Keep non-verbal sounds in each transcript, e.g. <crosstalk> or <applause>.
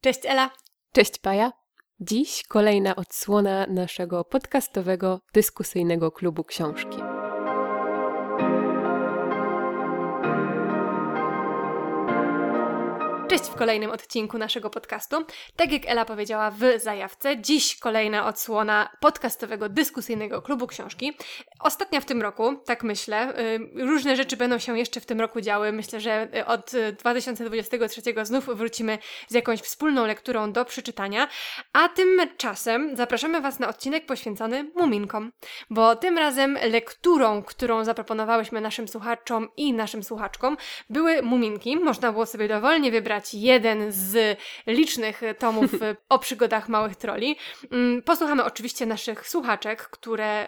Cześć Ela. Cześć Paja. Dziś kolejna odsłona naszego podcastowego, dyskusyjnego klubu książki. Cześć w kolejnym odcinku naszego podcastu. Tak jak Ela powiedziała w zajawce, dziś kolejna odsłona podcastowego, dyskusyjnego klubu książki. Ostatnia w tym roku, tak myślę. Y, różne rzeczy będą się jeszcze w tym roku działy. Myślę, że od 2023 znów wrócimy z jakąś wspólną lekturą do przeczytania. A tymczasem zapraszamy Was na odcinek poświęcony muminkom, bo tym razem lekturą, którą zaproponowałyśmy naszym słuchaczom i naszym słuchaczkom, były muminki. Można było sobie dowolnie wybrać jeden z licznych tomów <laughs> o przygodach małych troli. Mm, posłuchamy oczywiście naszych słuchaczek, które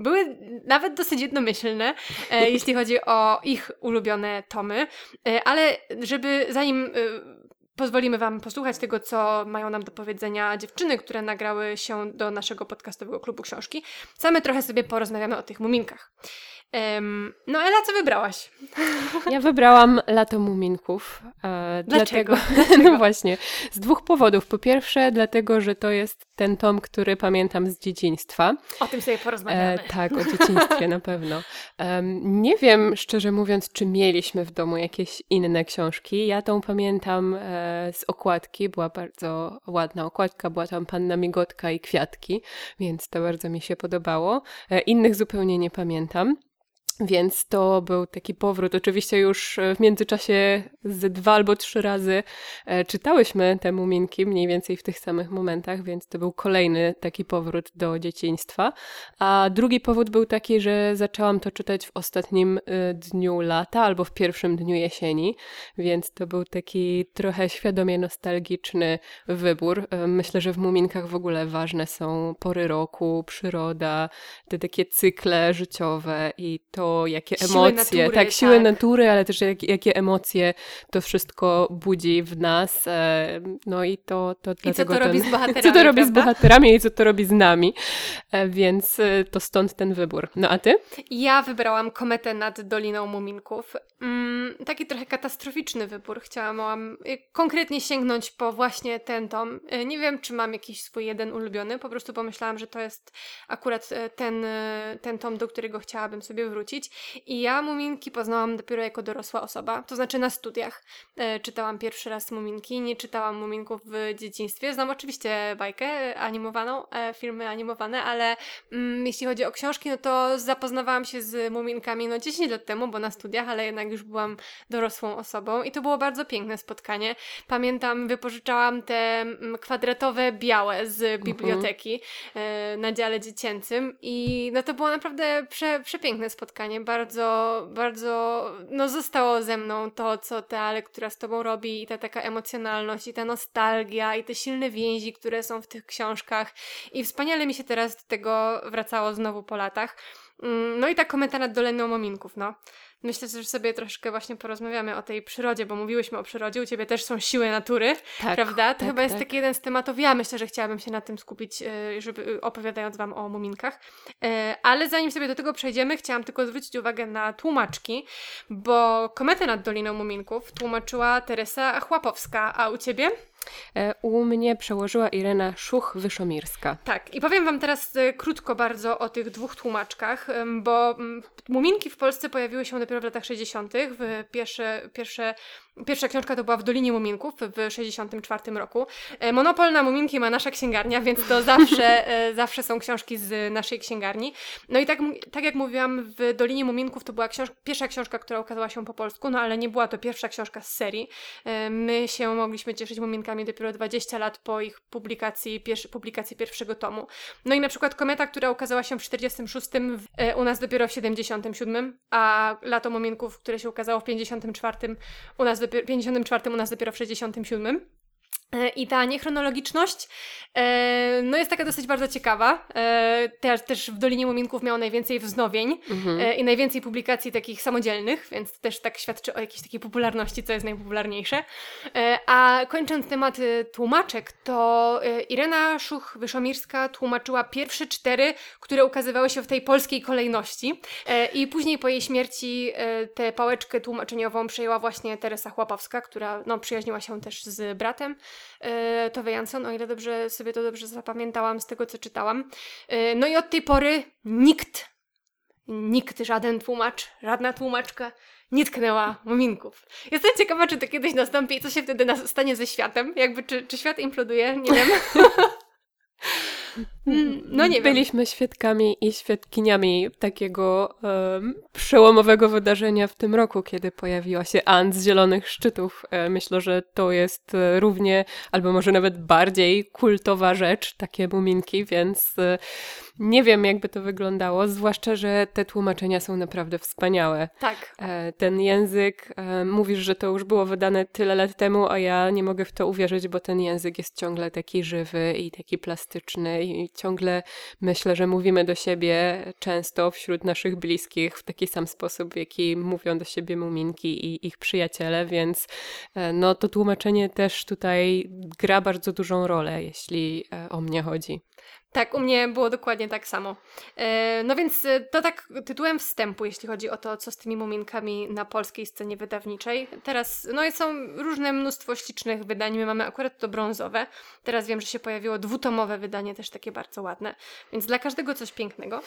były nawet dosyć jednomyślne, e, <laughs> jeśli chodzi o ich ulubione tomy, e, ale żeby zanim e, pozwolimy Wam posłuchać tego, co mają nam do powiedzenia dziewczyny, które nagrały się do naszego podcastowego klubu książki. Same trochę sobie porozmawiamy o tych muminkach. Um, no Ela, co wybrałaś? Ja wybrałam Lato Muminków. E, Dlaczego? Dlatego, <laughs> no właśnie, z dwóch powodów. Po pierwsze, dlatego, że to jest ten tom, który pamiętam z dzieciństwa. O tym sobie porozmawiamy. E, tak, o dzieciństwie na pewno. nie wiem, szczerze mówiąc, czy mieliśmy w domu jakieś inne książki. Ja tą pamiętam e, z okładki. Była bardzo ładna okładka. Była tam Panna Migotka i Kwiatki, więc to bardzo mi się podobało. E, innych zupełnie nie pamiętam. Więc to był taki powrót. Oczywiście już e, w międzyczasie z dwa albo trzy razy e, czytałyśmy te muminki, mniej więcej w tych samych momentach, więc to był kolejny taki powrót do dzieciństwa. A drugi powód był taki, że zaczęłam to czytać w ostatnim e, dniu lata albo w pierwszym dniu jesieni, więc to był taki trochę świadomie nostalgiczny wybór. Myślę, że w muminkach w ogóle ważne są pory roku, przyroda, te takie cykle życiowe i to jakie siły emocje, natury, tak, siły tak. natury, ale też jak, jakie emocje to wszystko budzi w nas. E, no i to, to I dlatego. Co to ten, robi z <laughs> bohaterami? Co to robi prawda? z bohaterami i co to robi z nami. E, więc e, to stąd ten wybór. No a ty? Ja wybrałam kometę nad Doliną Muminków. Mm, taki trochę katastroficzny wybór. Chciałam konkretnie sięgnąć po właśnie ten tom. Nie wiem, czy mam jakiś swój jeden ulubiony, po prostu pomyślałam, że to jest akurat ten, ten tom, do którego chciałabym sobie wrócić. I ja Muminki poznałam dopiero jako dorosła osoba, to znaczy na studiach. E, czytałam pierwszy raz Muminki, nie czytałam Muminków w dzieciństwie. Znam oczywiście bajkę animowaną, e, filmy animowane, ale mm, jeśli chodzi o książki, no to zapoznawałam się z Muminkami no 10 lat temu, bo na studiach, ale jednak już byłam dorosłą osobą i to było bardzo piękne spotkanie. Pamiętam, wypożyczałam te mm, kwadratowe białe z mhm. biblioteki e, na dziale dziecięcym i no to było naprawdę prze, przepiękne spotkanie bardzo, bardzo, no zostało ze mną to, co ta lektura z tobą robi i ta taka emocjonalność i ta nostalgia i te silne więzi, które są w tych książkach i wspaniale mi się teraz do tego wracało znowu po latach. Mm, no i ta kometa nad Doleną Mominków, no. Myślę, że sobie troszkę właśnie porozmawiamy o tej przyrodzie, bo mówiłyśmy o przyrodzie, u Ciebie też są siły natury, tak, prawda? To tak, chyba jest tak. taki jeden z tematów, ja myślę, że chciałabym się na tym skupić, e, żeby e, opowiadając Wam o muminkach. E, ale zanim sobie do tego przejdziemy, chciałam tylko zwrócić uwagę na tłumaczki, bo Kometę nad Doliną Muminków tłumaczyła Teresa Chłapowska, a u Ciebie? E, u mnie przełożyła Irena Szuch-Wyszomirska. Tak, i powiem Wam teraz e, krótko bardzo o tych dwóch tłumaczkach, bo mm, Muminki w Polsce pojawiły się dopiero w latach 60. W pierwsze, pierwsze Pierwsza książka to była w Dolinie Muminków w 1964 roku. E, monopol na Muminki ma nasza księgarnia, <laughs> więc to zawsze, zawsze są książki z naszej księgarni. No i tak, tak jak mówiłam, w Dolinie Muminków to była książ pierwsza książka, która ukazała się po polsku, no ale nie była to pierwsza książka z serii. My się mogliśmy cieszyć Muminkami dopiero 20 lat po ich publikacji, pierwszy, publikacji pierwszego tomu. No i na przykład Kometa, która ukazała się w 46, u nas dopiero w 77, a Lato Muminków, które się ukazało w 54, u nas dopiero, 54, u nas dopiero w 67. E, I ta niechronologiczność e, no jest taka dosyć bardzo ciekawa. E, też, też w Dolinie Muminków miało najwięcej wznowień mhm. i najwięcej publikacji takich samodzielnych, więc też tak świadczy o jakiejś takiej popularności, co jest najpopularniejsze. A kończąc temat tłumaczek, to Irena Szuch-Wyszomirska tłumaczyła pierwsze cztery, które ukazywały się w tej polskiej kolejności. I później po jej śmierci tę pałeczkę tłumaczeniową przejęła właśnie Teresa Chłapowska, która no, przyjaźniła się też z bratem Tove Jansson, o ile dobrze sobie to dobrze zapamiętałam z tego, co czytałam. E, no i od tej pory nikt, nikt, żaden tłumacz, żadna tłumaczka nie tknęła muminków. Jestem ciekawa, czy to kiedyś nastąpi i co się wtedy stanie ze światem. Jakby, czy, czy świat imploduje? Nie wiem. <laughs> Mm, no nie Byliśmy świadkami i świadkiniami takiego um, przełomowego wydarzenia w tym roku, kiedy pojawiła się Ant z Zielonych Szczytów. E, myślę, że to jest e, równie, albo może nawet bardziej kultowa rzecz, takie muminki, więc e, nie wiem, jakby to wyglądało, zwłaszcza, że te tłumaczenia są naprawdę wspaniałe. Tak. Ten język, mówisz, że to już było wydane tyle lat temu, a ja nie mogę w to uwierzyć, bo ten język jest ciągle taki żywy i taki plastyczny i ciągle myślę, że mówimy do siebie często wśród naszych bliskich w taki sam sposób, w jaki mówią do siebie muminki i ich przyjaciele, więc e, no to tłumaczenie też tutaj gra bardzo dużą rolę, jeśli e, o mnie chodzi. Tak, u mnie było dokładnie tak samo. E, no więc e, to tak tytułem wstępu, jeśli chodzi o to, co z tymi muminkami na polskiej scenie wydawniczej. Teraz, no są różne mnóstwo ślicznych wydań, my mamy akurat to brązowe. Teraz wiem, że się pojawiło dwutomowe wydanie, też takie bardzo ładne. Więc dla każdego coś pięknego.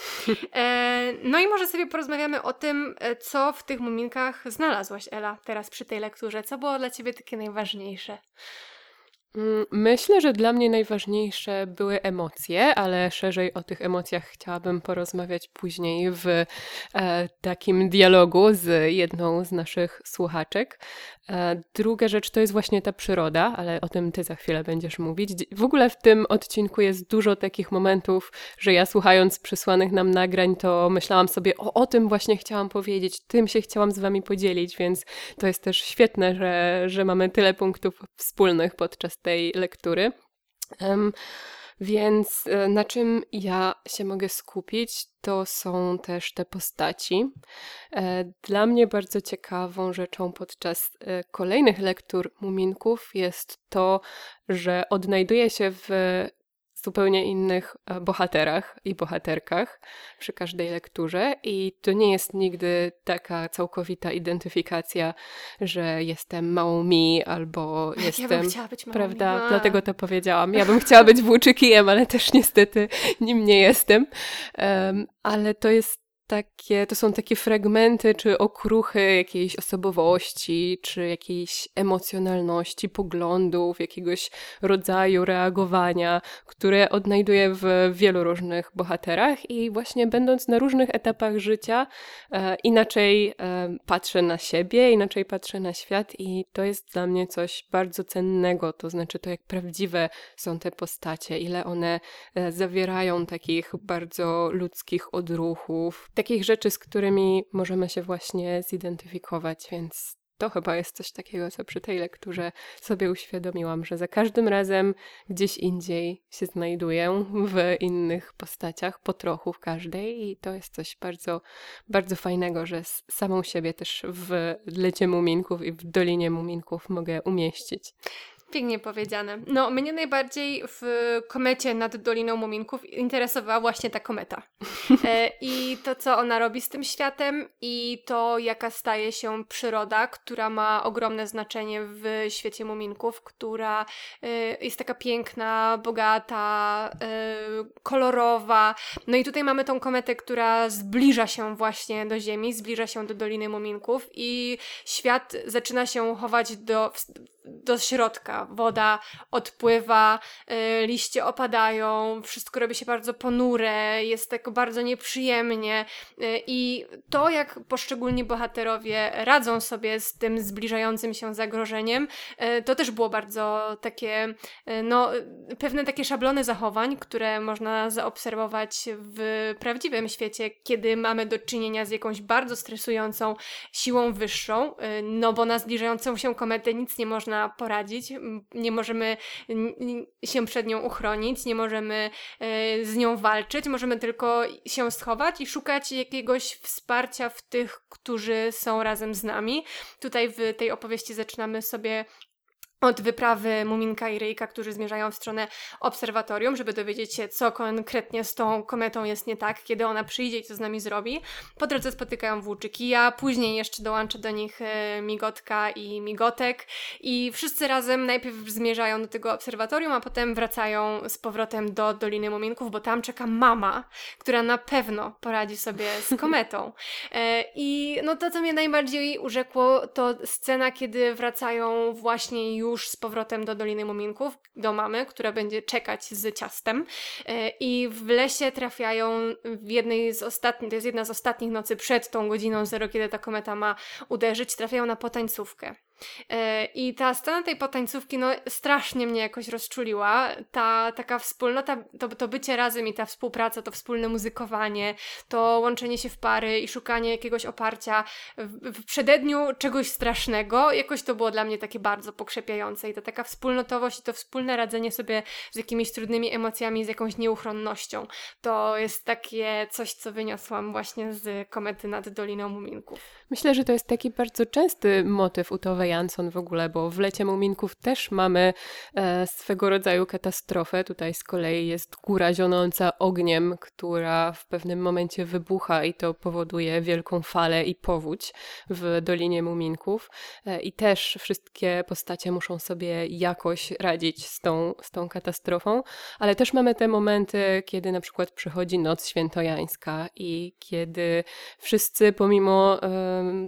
E, no i może sobie porozmawiamy o tym, co w tych muminkach znalazłaś, Ela, teraz przy tej lekturze. Co było dla Ciebie takie najważniejsze? Mm, myślę, że dla mnie najważniejsze były emocje, ale szerzej o tych emocjach chciałabym porozmawiać później w e, takim dialogu z jedną z naszych słuchaczek. E, druga rzecz to jest właśnie ta przyroda, ale o tym ty za chwilę będziesz mówić. W ogóle w tym odcinku jest dużo takich momentów, że ja słuchając przysłanych nam nagrań, to myślałam sobie, o, o tym właśnie chciałam powiedzieć, tym się chciałam z wami podzielić, więc to jest też świetne, że, że mamy tyle punktów wspólnych podczas tej lektury. Więc e, na czym ja się mogę skupić, to są też te postaci. E, dla mnie bardzo ciekawą rzeczą podczas e, kolejnych lektur Muminków jest to, że odnajduje się w zupełnie innych e, bohaterach i bohaterkach przy każdej lekturze i to nie jest nigdy taka całkowita identyfikacja, że jestem małą mi albo jestem... Ja bym chciała być małą Prawda? Mi. Dlatego to powiedziałam. Ja bym <laughs> chciała być włóczykijem, ale też niestety nim nie jestem. Um, ale to jest takie, to są takie fragmenty czy okruchy jakiejś osobowości, czy jakiejś emocjonalności, poglądów, jakiegoś rodzaju reagowania, które odnajduję w wielu różnych bohaterach i właśnie będąc na różnych etapach życia, e, inaczej e, patrzę na siebie, inaczej patrzę na świat i to jest dla mnie coś bardzo cennego, to znaczy to jak prawdziwe są te postacie, ile one e, zawierają takich bardzo ludzkich odruchów, takich rzeczy, z którymi możemy się właśnie zidentyfikować, więc to chyba jest coś takiego, co przy tej lekturze sobie uświadomiłam, że za każdym razem gdzieś indziej się znajduję w innych postaciach, po trochu w każdej i to jest coś bardzo, bardzo fajnego, że samą siebie też w Lecie Muminków i w Dolinie Muminków mogę umieścić. Pięknie powiedziane. No, mnie najbardziej w komecie nad Doliną Muminków interesowała właśnie ta kometa. E, I to, co ona robi z tym światem, i to, jaka staje się przyroda, która ma ogromne znaczenie w świecie Muminków, która e, jest taka piękna, bogata, e, kolorowa. No i tutaj mamy tą kometę, która zbliża się właśnie do Ziemi, zbliża się do Doliny Muminków, i świat zaczyna się chować do, do środka. Woda odpływa, y, liście opadają, wszystko robi się bardzo ponure, jest tak bardzo nieprzyjemnie. Y, I to, jak poszczególni bohaterowie radzą sobie z tym zbliżającym się zagrożeniem, y, to też było bardzo takie, no, pewne takie szablony zachowań, które można zaobserwować w prawdziwym świecie, kiedy mamy do czynienia z jakąś bardzo stresującą siłą wyższą, no bo na zbliżającą się kometę nic nie można można poradzić, nie możemy się przed nią uchronić, nie możemy e, z nią walczyć, możemy tylko się schować i szukać jakiegoś wsparcia w tych, którzy są razem z nami. Tutaj w tej opowieści zaczynamy sobie od wyprawy Muminka i Ryjka, którzy zmierzają w stronę obserwatorium, żeby dowiedzieć się, co konkretnie z tą kometą jest nie tak, kiedy ona przyjdzie i co z nami zrobi. Po drodze spotykają Włóczykija, później jeszcze dołącza do nich e, Migotka i Migotek i wszyscy razem najpierw zmierzają do tego obserwatorium, a potem wracają z powrotem do Doliny Muminków, bo tam czeka mama, która na pewno poradzi sobie z <laughs> kometą. E, I no to, co mnie najbardziej urzekło, to scena, kiedy wracają właśnie już już z powrotem do Doliny Muminków, do mamy, która będzie czekać z ciastem. E, I w lesie trafiają w jednej z ostatnich, to jest jedna z ostatnich nocy przed tą godziną zero, kiedy ta kometa ma uderzyć, trafiają na potańcówkę. E, I ta scena tej potańcówki, no strasznie mnie jakoś rozczuliła. Ta taka wspólnota, to, to bycie razem i ta współpraca, to wspólne muzykowanie, to łączenie się w pary i szukanie jakiegoś oparcia w, w przededniu czegoś strasznego, jakoś to było dla mnie takie bardzo pokrzepiające. I ta taka wspólnotowość i to wspólne radzenie sobie z jakimiś trudnymi emocjami, z jakąś nieuchronnością, to jest takie coś, co wyniosłam właśnie z komety nad Doliną Muminków. Myślę, że to jest taki bardzo częsty motyw u Tove Jansson w ogóle, bo w Lecie Muminków też mamy e, swego rodzaju katastrofę. Tutaj z kolei jest góra zionąca ogniem, która w pewnym momencie wybucha i to powoduje wielką falę i powódź w Dolinie Muminków. E, I też wszystkie postacie muszą sobie jakoś radzić z tą, z tą katastrofą, ale też mamy te momenty, kiedy na przykład przychodzi Noc Świętojańska i kiedy wszyscy pomimo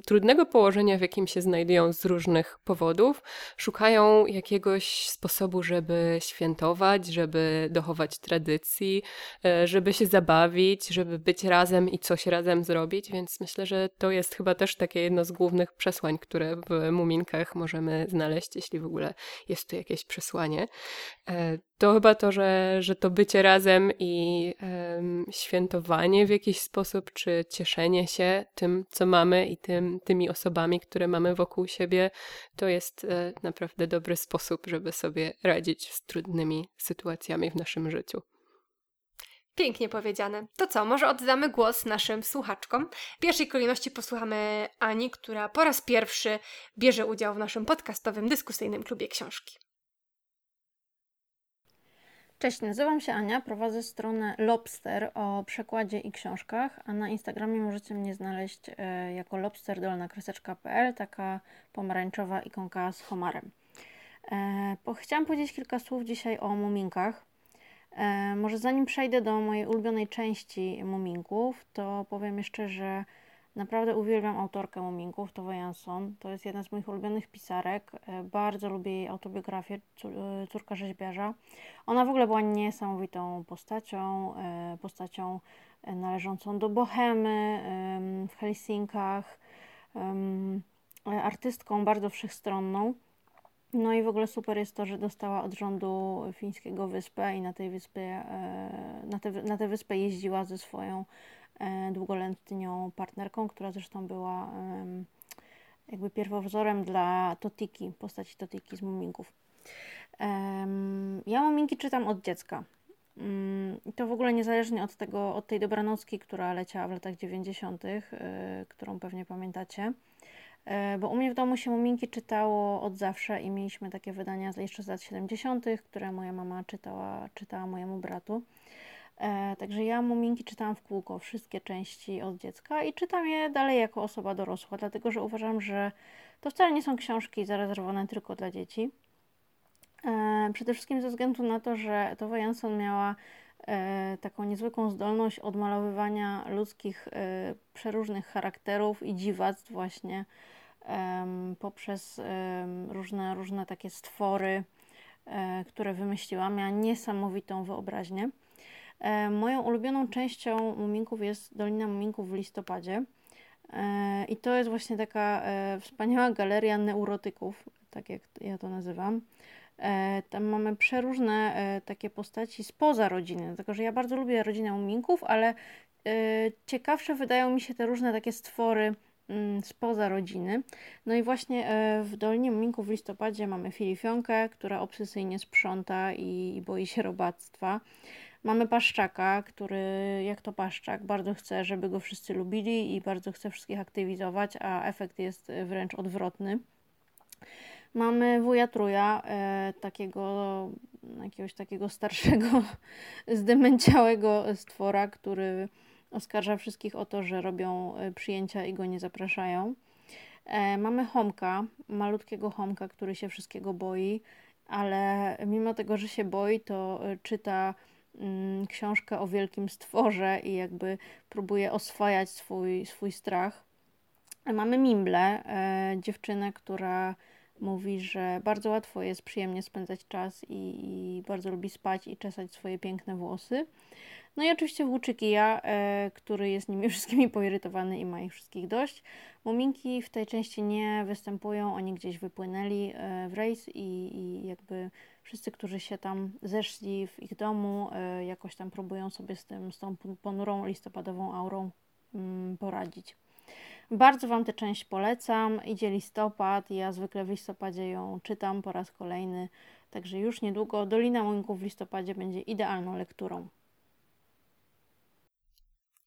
trudnego położenia, w jakim się znajdują z różnych powodów, szukają jakiegoś sposobu, żeby świętować, żeby dochować tradycji, e, żeby się zabawić, żeby być razem i coś razem zrobić, więc myślę, że to jest chyba też takie jedno z głównych przesłań, które w Muminkach możemy znaleźć, jeśli w ogóle jest tu jakieś przesłanie. To chyba to, że, że to bycie razem i um, świętowanie w jakiś sposób, czy cieszenie się tym, co mamy i tym, tymi osobami, które mamy wokół siebie, to jest e, naprawdę dobry sposób, żeby sobie radzić z trudnymi sytuacjami w naszym życiu. Pięknie powiedziane. To co, może oddamy głos naszym słuchaczkom. W pierwszej kolejności posłuchamy Ani, która po raz pierwszy bierze udział w naszym podcastowym dyskusyjnym klubie książki. Cześć, nazywam się Ania, prowadzę stronę Lobster o przekładzie i książkach, a na Instagramie możecie mnie znaleźć e, jako lobsterdolnakreseczka.pl, taka pomarańczowa ikonka z homarem. E, chciałam powiedzieć kilka słów dzisiaj o muminkach. E, może zanim przejdę do mojej ulubionej części muminków, to powiem jeszcze, że Naprawdę uwielbiam autorkę Muminków, Tove Jansson. To jest jedna z moich ulubionych pisarek. E, bardzo lubię jej autobiografię e, Córka Rzeźbiarza. Ona w ogóle była niesamowitą postacią, e, postacią należącą do Bohemy w Helsinkach, artystką bardzo wszechstronną. No i w ogóle super jest to, że dostała od rządu fińskiego wyspę i na tej wyspie, na, tę wyspę jeździła ze swoją długoletnią partnerką, która zresztą była jakby pierwowzorem dla Totiki, postaci Totiki z Muminków. Ja Muminki czytam od dziecka. Mm, I to w ogóle niezależnie od tego, od tej dobranocki, która leciała w latach 90., e, którą pewnie pamiętacie. E, bo u mnie w domu się Muminki czytało od zawsze i mieliśmy takie wydania jeszcze z lat 70., które moja mama czytała, czytała mojemu bratu. E, także ja Muminki czytałam w kółko wszystkie części od dziecka i czytam je dalej jako osoba dorosła, dlatego że uważam, że to wcale nie są książki zarezerwowane tylko dla dzieci. E, przede wszystkim ze względu na to, że Tove Jansson miała e, taką niezwykłą zdolność odmalowywania ludzkich e, przeróżnych charakterów i dziwactw właśnie poprzez różne, różne takie stwory, e, które wymyśliła. Miała niesamowitą wyobraźnię. E, moją ulubioną częścią Muminków jest Dolina Muminków w listopadzie. E, I to jest właśnie taka e, wspaniała galeria neurotyków, tak jak ja to nazywam. Tam mamy przeróżne takie postaci spoza rodziny, dlatego że ja bardzo lubię rodzinę Muminków, ale ciekawsze wydają mi się te różne takie stwory mm, spoza rodziny. No i właśnie w Dolinie Muminków w listopadzie mamy Filifionkę, która obsesyjnie sprząta i boi się robactwa. Mamy Paszczaka, który jak to Paszczak bardzo chce, żeby go wszyscy lubili i bardzo chce wszystkich aktywizować, a efekt jest wręcz odwrotny. Mamy wuja Truja, e, takiego, jakiegoś takiego starszego, <laughs> zdemęciałego stwora, który oskarża wszystkich o to, że robią e, przyjęcia i go nie zapraszają. E, mamy Homka, malutkiego Homka, który się wszystkiego boi, ale mimo tego, że się boi, to e, czyta książkę o wielkim stworze i jakby próbuje oswajać swój, swój strach. Mamy Mimble, e, dziewczynę, która mówi, że bardzo łatwo jest przyjemnie spędzać czas i, i bardzo lubi spać i czesać swoje piękne włosy. No i oczywiście Włóczykija, e, który jest nimi <laughs> wszystkimi poirytowany i ma ich wszystkich dość. Muminki w tej części nie występują, oni gdzieś wypłynęli e, w rejs i, i jakby wszyscy, którzy się tam zeszli w ich domu, e, jakoś tam próbują sobie z, tym, z tą ponurą listopadową aurą mm, poradzić. Bardzo Wam tę część polecam. Idzie listopad, ja zwykle w listopadzie ją czytam po raz kolejny, także już niedługo Dolina Muminków w listopadzie będzie idealną lekturą.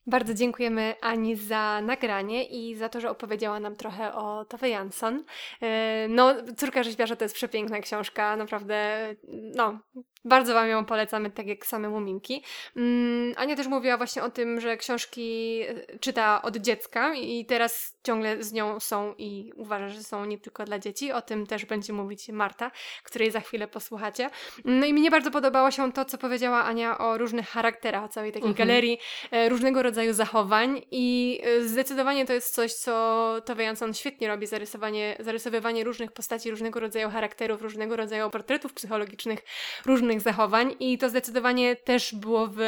Bardzo dziękujemy Ani za nagranie i za to, że opowiedziała nam trochę o Tove Jansson. E, no, Córka Rzeźbiarza to jest przepiękna książka, naprawdę, no, bardzo Wam ją polecamy, tak jak same Muminki. Mm, Ania też mówiła właśnie o tym, że książki e, czyta od dziecka i teraz ciągle z nią są i uważa, że są nie tylko dla dzieci. O tym też będzie mówić Marta, której za chwilę posłuchacie. No i mnie bardzo podobało się to, co powiedziała Ania o różnych charakterach, całej takiej mhm. galerii e, różnego rodzaju zachowań i zdecydowanie to jest coś, co Tove Jansson świetnie robi, zarysowanie, zarysowywanie różnych postaci, różnego rodzaju charakterów, różnego rodzaju portretów psychologicznych, różnych zachowań i to zdecydowanie też było w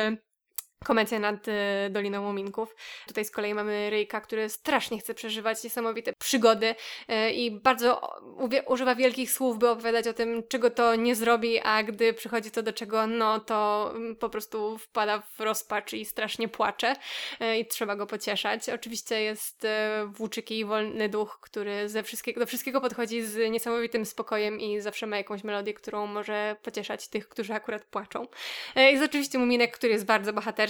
Komedia nad y, Doliną Muminków. Tutaj z kolei mamy Ryjka, który strasznie chce przeżywać niesamowite przygody y, i bardzo używa wielkich słów, by opowiadać o tym, czego to nie zrobi, a gdy przychodzi to do czego, no to mm, po prostu wpada w rozpacz i strasznie płacze y, i trzeba go pocieszać. Oczywiście jest włóczyki i wolny duch, który ze wszystkiego, do wszystkiego podchodzi z niesamowitym spokojem i zawsze ma jakąś melodię, którą może pocieszać tych, którzy akurat płaczą. Jest oczywiście Muminek, który jest bardzo bohaterski,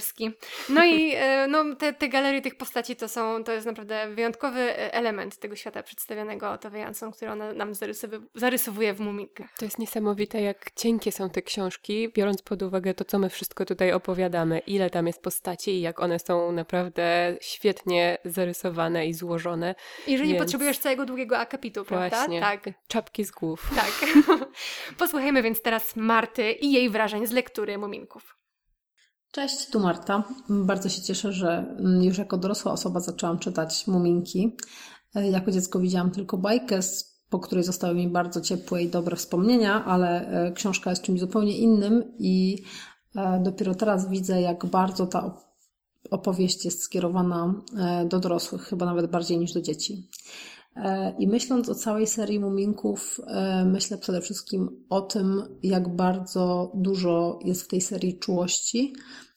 no i e, no, te, te galerie tych postaci to są, to jest naprawdę wyjątkowy e, element tego świata przedstawionego Tove Jansson, który ona nam zarysowuje w Muminkach. To jest niesamowite, jak cienkie są te książki, biorąc pod uwagę to, co my wszystko tutaj opowiadamy, ile tam jest postaci i jak one są naprawdę świetnie zarysowane i złożone. I że Więc... nie potrzebujesz całego długiego akapitu, prawda? Właśnie. Tak. Czapki z głów. Tak. <laughs> Posłuchajmy więc teraz Marty i jej wrażeń z lektury Muminków. Cześć, tu Marta. Bardzo się cieszę, że już jako dorosła osoba zaczęłam czytać Muminki. Jako dziecko widziałam tylko bajkę, po której zostały mi bardzo ciepłe i dobre wspomnienia, ale e, książka jest czymś zupełnie innym i e, dopiero teraz widzę, jak bardzo ta opowieść jest skierowana e, do dorosłych, chyba nawet bardziej niż do dzieci. I myśląc o całej serii Muminków, myślę przede wszystkim o tym, jak bardzo dużo jest w tej serii czułości,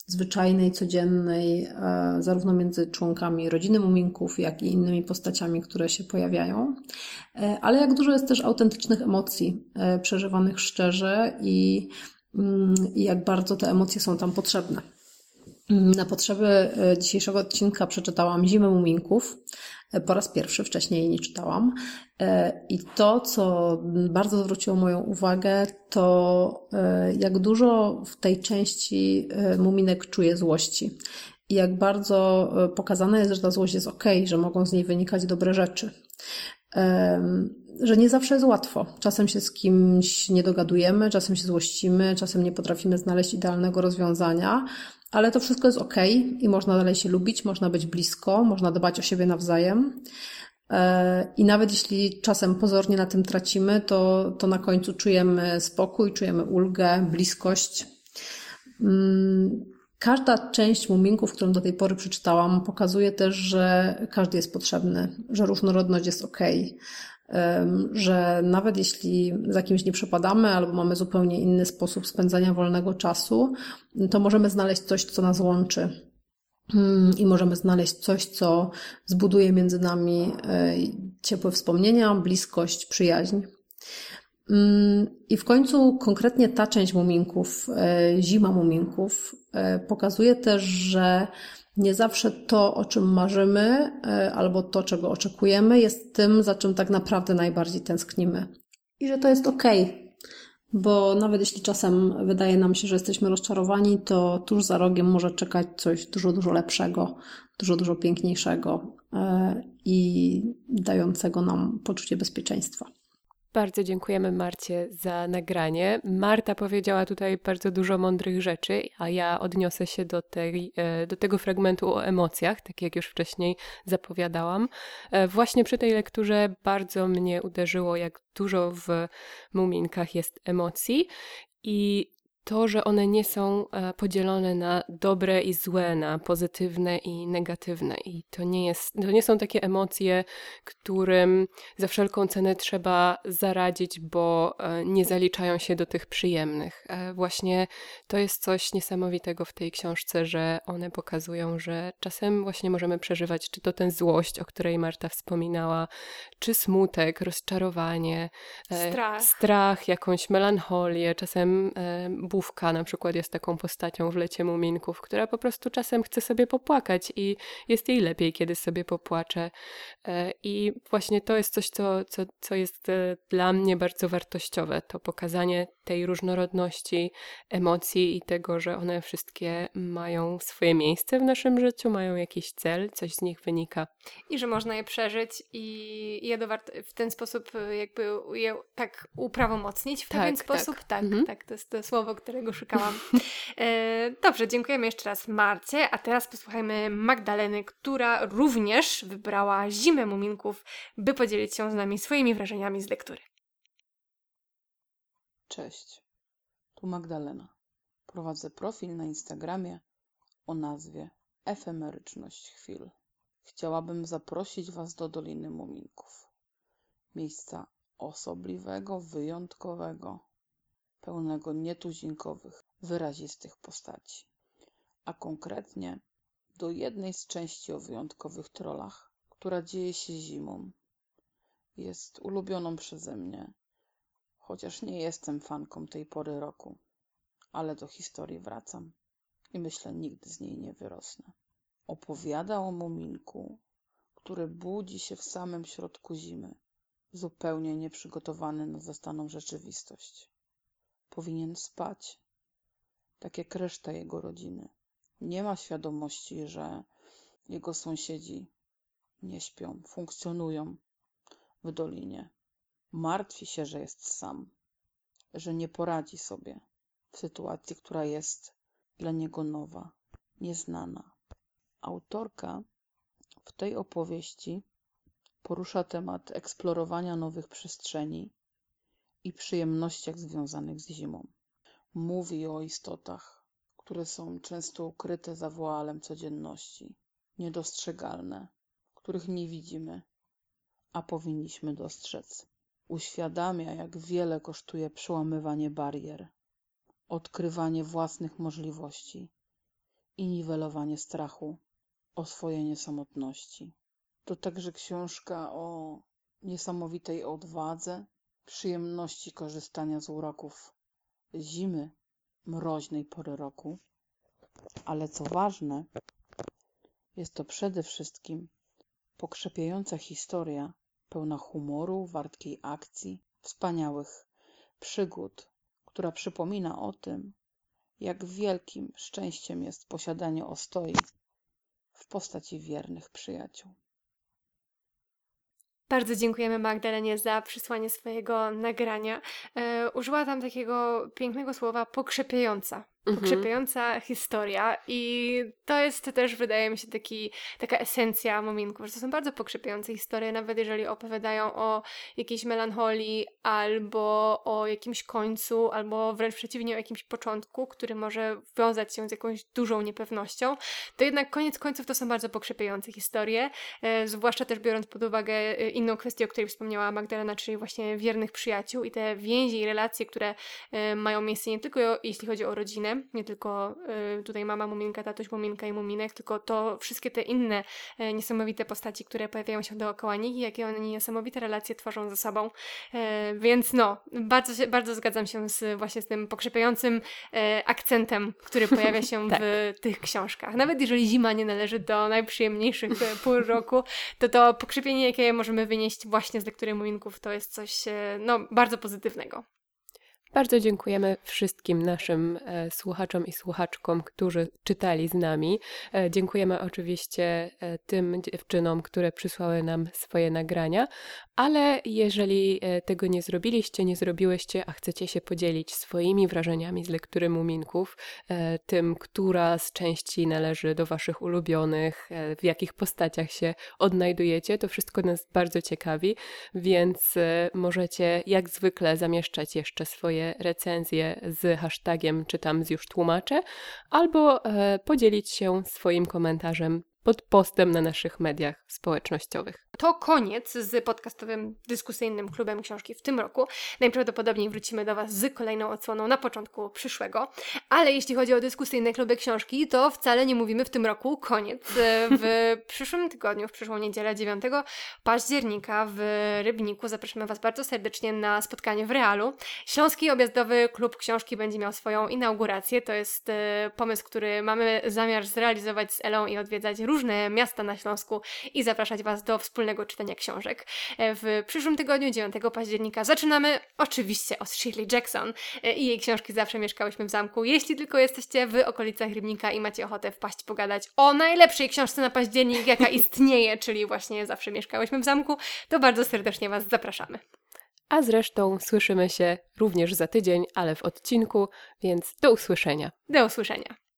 zwyczajnej, codziennej, e, zarówno między członkami rodziny Muminków, jak i innymi postaciami, które się pojawiają. E, ale jak dużo jest też autentycznych emocji, e, przeżywanych szczerze i, mm, i jak bardzo te emocje są tam potrzebne. Na potrzeby dzisiejszego odcinka przeczytałam Zimę Muminków, po raz pierwszy, wcześniej nie czytałam. E, I to, co bardzo zwróciło moją uwagę, to e, jak dużo w tej części e, Muminek czuje złości. I jak bardzo pokazane jest, że ta złość jest ok, że mogą z niej wynikać dobre rzeczy. Że nie zawsze jest łatwo. Czasem się z kimś nie dogadujemy, czasem się złościmy, czasem nie potrafimy znaleźć idealnego rozwiązania, ale to wszystko jest ok i można dalej się lubić, można być blisko, można dbać o siebie nawzajem. E, I nawet jeśli czasem pozornie na tym tracimy, to, to na końcu czujemy spokój, czujemy ulgę, bliskość. Mm, każda część muminków, którą do tej pory przeczytałam, pokazuje też, że każdy jest potrzebny, że różnorodność jest ok, że nawet jeśli za kimś nie przepadamy albo mamy zupełnie inny sposób spędzania wolnego czasu, to możemy znaleźć coś, co nas łączy. Mm, I możemy znaleźć coś, co zbuduje między nami e, ciepłe wspomnienia, bliskość, przyjaźń. Mm, I w końcu konkretnie ta część muminków, e, zima muminków, e, pokazuje też, że nie zawsze to, o czym marzymy, e, albo to, czego oczekujemy, jest tym, za czym tak naprawdę najbardziej tęsknimy. I że to jest. Okay. Bo nawet jeśli czasem wydaje nam się, że jesteśmy rozczarowani, to tuż za rogiem może czekać coś dużo, dużo lepszego, dużo, dużo piękniejszego e, i dającego nam poczucie bezpieczeństwa. Bardzo dziękujemy Marcie za nagranie. Marta powiedziała tutaj bardzo dużo mądrych rzeczy, a ja odniosę się do, tej, e, do tego fragmentu o emocjach, tak jak już wcześniej zapowiadałam. E, właśnie przy tej lekturze bardzo mnie uderzyło, jak dużo w muminkach jest emocji i to, że one nie są e, podzielone na dobre i złe, na pozytywne i negatywne. I to nie, jest, to nie są takie emocje, którym za wszelką cenę trzeba zaradzić, bo e, nie zaliczają się do tych przyjemnych. E, właśnie to jest coś niesamowitego w tej książce, że one pokazują, że czasem właśnie możemy przeżywać, czy to ten złość, o której Marta wspominała, czy smutek, rozczarowanie, strach, strach jakąś melancholię, czasem Bówka na przykład jest taką postacią w Lecie Muminków, która po prostu czasem chce sobie popłakać i jest jej lepiej, kiedy sobie popłacze. E, I właśnie to jest coś, co, co, co jest e, dla mnie bardzo wartościowe. To pokazanie tej różnorodności emocji i tego, że one wszystkie mają swoje miejsce w naszym życiu, mają jakiś cel, coś z nich wynika. I że można je przeżyć i je w ten sposób e, jakby je tak uprawomocnić w tak, pewien tak. sposób. Tak, mhm. tak, to jest to słowo, którego szukałam. <laughs> E, dobrze, dziękujemy jeszcze raz Marcie, a teraz posłuchajmy Magdaleny, która również wybrała Zimę Muminków, by podzielić się z nami swoimi wrażeniami z lektury. Cześć, tu Magdalena. Prowadzę profil na Instagramie o nazwie Efemeryczność Chwil. Chciałabym zaprosić Was do Doliny Muminków. Miejsca osobliwego, wyjątkowego, pełnego nietuzinkowych, wyrazistych postaci, a konkretnie do jednej z części o wyjątkowych trollach, która dzieje się zimą. Jest ulubioną przeze mnie, chociaż nie jestem fanką tej pory roku, ale do historii wracam i myślę, nigdy z niej nie wyrosnę. Opowiada o muminku, który budzi się w samym środku zimy, zupełnie nieprzygotowany na zastaną rzeczywistość. Powinien spać, tak jak reszta jego rodziny. Nie ma świadomości, że jego sąsiedzi nie śpią, funkcjonują w dolinie. Martwi się, że jest sam, że nie poradzi sobie w sytuacji, która jest dla niego nowa, nieznana. Autorka w tej opowieści porusza temat eksplorowania nowych przestrzeni i przyjemnościach związanych z zimą. Mówi o istotach, które są często ukryte za woalem codzienności, niedostrzegalne, których nie widzimy, a powinniśmy dostrzec. Uświadamia, jak wiele kosztuje przełamywanie barier, odkrywanie własnych możliwości i niwelowanie strachu, oswojenie samotności. To także książka o niesamowitej odwadze, przyjemności korzystania z uroków zimy, mroźnej pory roku, ale co ważne, jest to przede wszystkim pokrzepiająca historia, pełna humoru, wartkiej akcji, wspaniałych przygód, która przypomina o tym, jak wielkim szczęściem jest posiadanie ostoi w postaci wiernych przyjaciół. Bardzo dziękujemy Magdalenie za przysłanie swojego nagrania. E, użyła tam takiego pięknego słowa pokrzepiająca. Pokrzepiająca historia i to jest też, wydaje mi się, taki, taka esencja Muminków, że to są bardzo pokrzepiające historie, nawet jeżeli opowiadają o jakiejś melancholii albo o jakimś końcu, albo wręcz przeciwnie o jakimś początku, który może wiązać się z jakąś dużą niepewnością, to jednak koniec końców to są bardzo pokrzepiające historie, e, zwłaszcza też biorąc pod uwagę e, inną kwestię, o której wspomniała Magdalena, czyli właśnie wiernych przyjaciół i te więzi i relacje, które e, mają miejsce nie tylko jeśli chodzi o rodzinę, nie tylko y, tutaj mama Muminka, tatuś Muminka i Muminek, tylko to wszystkie te inne y, niesamowite postaci, które pojawiają się dookoła nich i jakie oni niesamowite relacje tworzą ze sobą. Y, więc no, bardzo, się, bardzo zgadzam się z, właśnie z tym pokrzepiającym akcentem, który pojawia <laughs> się tak. w tych książkach. Nawet jeżeli zima nie należy do najprzyjemniejszych pór roku, to to pokrzepienie, jakie możemy wynieść właśnie z lektury Muminków, to jest coś no, bardzo pozytywnego. Bardzo dziękujemy wszystkim naszym e, słuchaczom i słuchaczkom, którzy czytali z nami. E, dziękujemy oczywiście e, tym dziewczynom, które przysłały nam swoje nagrania, ale jeżeli tego nie zrobiliście, nie zrobiłyście, a chcecie się podzielić swoimi wrażeniami z lektury Muminków, tym, która z części należy do Waszych ulubionych, w jakich postaciach się odnajdujecie, to wszystko nas bardzo ciekawi, więc możecie jak zwykle zamieszczać jeszcze swoje recenzje z hashtagiem czytam z już tłumaczę, albo podzielić się swoim komentarzem pod postem na naszych mediach społecznościowych. To koniec z podcastowym dyskusyjnym klubem książki w tym roku. Najprawdopodobniej wrócimy do Was z kolejną odsłoną na początku przyszłego. Ale jeśli chodzi o dyskusyjne kluby książki, to wcale nie mówimy w tym roku koniec. W <laughs> przyszłym tygodniu, w przyszłą niedzielę 9 października w Rybniku zapraszamy Was bardzo serdecznie na spotkanie w Realu. Śląski Objazdowy Klub Książki będzie miał swoją inaugurację. To jest e, pomysł, który mamy zamiar zrealizować z Elą i odwiedzać różne miasta na Śląsku i zapraszać Was do wspólnego czytania książek. E, w przyszłym tygodniu, 9 października, zaczynamy oczywiście od Shirley Jackson e, i jej książki Zawsze mieszkałyśmy w zamku. Jeśli tylko jesteście w okolicach Rybnika i macie ochotę wpaść pogadać o najlepszej książce na październik, jaka <laughs> istnieje, czyli właśnie Zawsze mieszkałyśmy w zamku, to bardzo serdecznie Was zapraszamy. A zresztą słyszymy się również za tydzień, ale w odcinku, więc do usłyszenia. Do usłyszenia.